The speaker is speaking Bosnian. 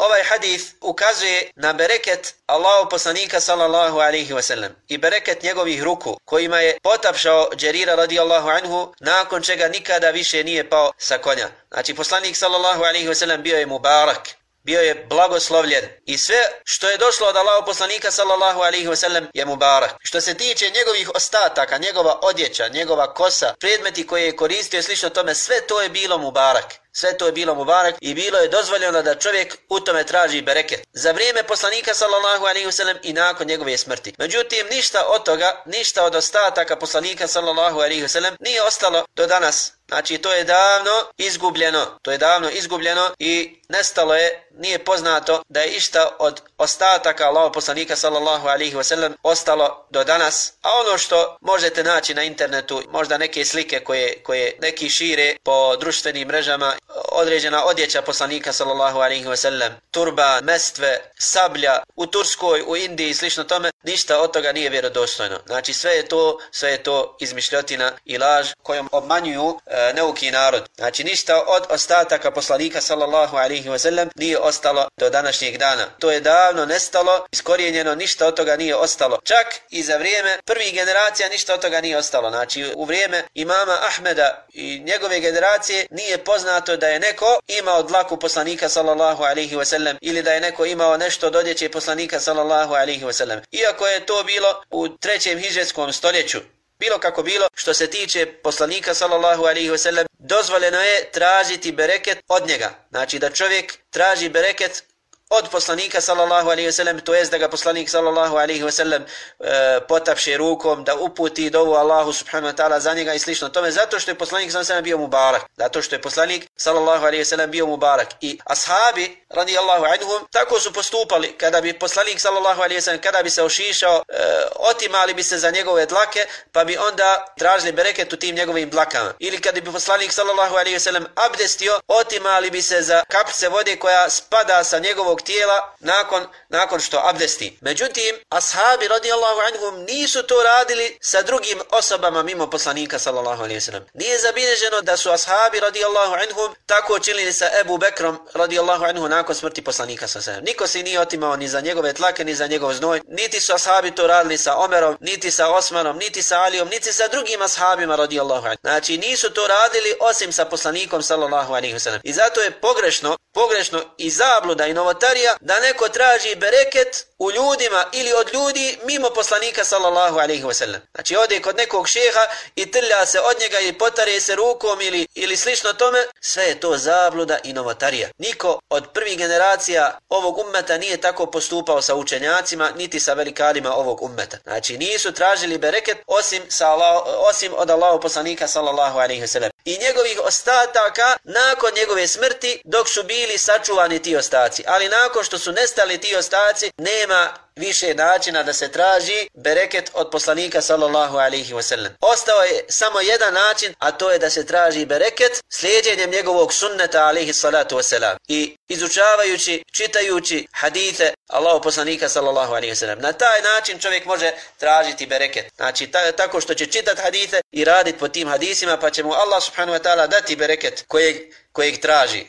ovaj hadith ukazuje na bereket Allahu poslanika sallallahu alaihi wasallam i bereket njegovih ruku kojima je potapšao Đerira radijallahu anhu nakon čega nikada više nije pao sa konja. Znači poslanik sallallahu alaihi wasallam bio je mubarak, bio je blagoslovljen i sve što je došlo od Allahu poslanika sallallahu alaihi wasallam je mubarak. Što se tiče njegovih ostataka, njegova odjeća, njegova kosa, predmeti koje je koristio slično tome, sve to je bilo mubarak. Sve to je bilo mubarak i bilo je dozvoljeno da čovjek u tome traži bereket. Za vrijeme poslanika sallallahu alaihi wasallam i nakon njegove smrti. Međutim, ništa od toga, ništa od ostataka poslanika sallallahu alaihi wasallam nije ostalo do danas. Znači, to je davno izgubljeno. To je davno izgubljeno i nestalo je, nije poznato da je išta od ostataka Allaho poslanika sallallahu alaihi wasallam ostalo do danas. A ono što možete naći na internetu, možda neke slike koje, koje neki šire po društvenim mrežama, određena odjeća poslanika sallallahu alaihi ve sellem, turba, mestve, sablja, u Turskoj, u Indiji i slično tome, ništa od toga nije vjerodostojno. Znači sve je to, sve je to izmišljotina i laž kojom obmanjuju e, neuki narod. Znači ništa od ostataka poslanika sallallahu alaihi ve sellem nije ostalo do današnjeg dana. To je davno nestalo, iskorijenjeno, ništa od toga nije ostalo. Čak i za vrijeme prvih generacija ništa od toga nije ostalo. Znači u vrijeme imama Ahmeda i njegove generacije nije poznato da je neko imao dlaku poslanika sallallahu alaihi wa sallam ili da je neko imao nešto od odjeće poslanika sallallahu alaihi wa sallam. Iako je to bilo u trećem hiđetskom stoljeću, Bilo kako bilo, što se tiče poslanika sallallahu alaihi wa sallam, dozvoljeno je tražiti bereket od njega. Znači da čovjek traži bereket od poslanika sallallahu alejhi ve sellem to jest da ga poslanik sallallahu alejhi ve sellem e, potapše rukom da uputi dovu Allahu subhanahu wa taala za njega i slično tome zato što je poslanik sallallahu alejhi bio mubarak. Zato što je poslanik sallallahu alejhi ve sellem bio mubarak. I ashabi radijallahu anhum tako su postupali. Kada bi poslanik sallallahu alejhi ve sellem kada bi se ošišao e, otimali bi se za njegove dlake pa bi onda tražili bereket u tim njegovim dlakama. Ili kada bi poslanik sallallahu alejhi ve sellem abdestio otimali bi se za kapljice vode koja spada sa njegovog svog tijela nakon, nakon što abdesti. Međutim, ashabi radijallahu anhum nisu to radili sa drugim osobama mimo poslanika sallallahu alaihi sallam. Nije zabilježeno da su ashabi radijallahu anhum tako činili sa Ebu Bekrom radijallahu anhu nakon smrti poslanika sallallahu alaihi Niko se nije otimao ni za njegove tlake, ni za njegov znoj. Niti su ashabi to radili sa Omerom, niti sa Osmanom, niti sa Alijom, niti sa drugim ashabima radijallahu anhu. Znači, nisu to radili osim sa poslanikom sallallahu alaihi sallam. I zato je pogrešno, pogrešno i zabluda i novotarija da neko traži bereket u ljudima ili od ljudi mimo poslanika sallallahu alaihi wa sallam. Znači ode kod nekog šeha i trlja se od njega i potare se rukom ili, ili slično tome, sve je to zabluda i novotarija. Niko od prvih generacija ovog ummeta nije tako postupao sa učenjacima niti sa velikanima ovog ummeta. Znači nisu tražili bereket osim, sa Allah, osim od Allahu poslanika sallallahu alaihi wa sallam. I njegovih ostataka nakon njegove smrti dok su bili sačuvani ti ostaci. Ali nakon što su nestali ti ostaci, nema više načina da se traži bereket od poslanika sallallahu alaihi wasallam. Ostao je samo jedan način, a to je da se traži bereket slijedjenjem njegovog sunneta alaihi salatu wasallam. I izučavajući, čitajući hadite Allahu poslanika sallallahu alaihi wasallam. Na taj način čovjek može tražiti bereket. Znači ta, tako što će čitat hadite i radit po tim hadisima pa će mu Allah subhanahu wa ta'ala dati bereket kojeg, kojeg traži.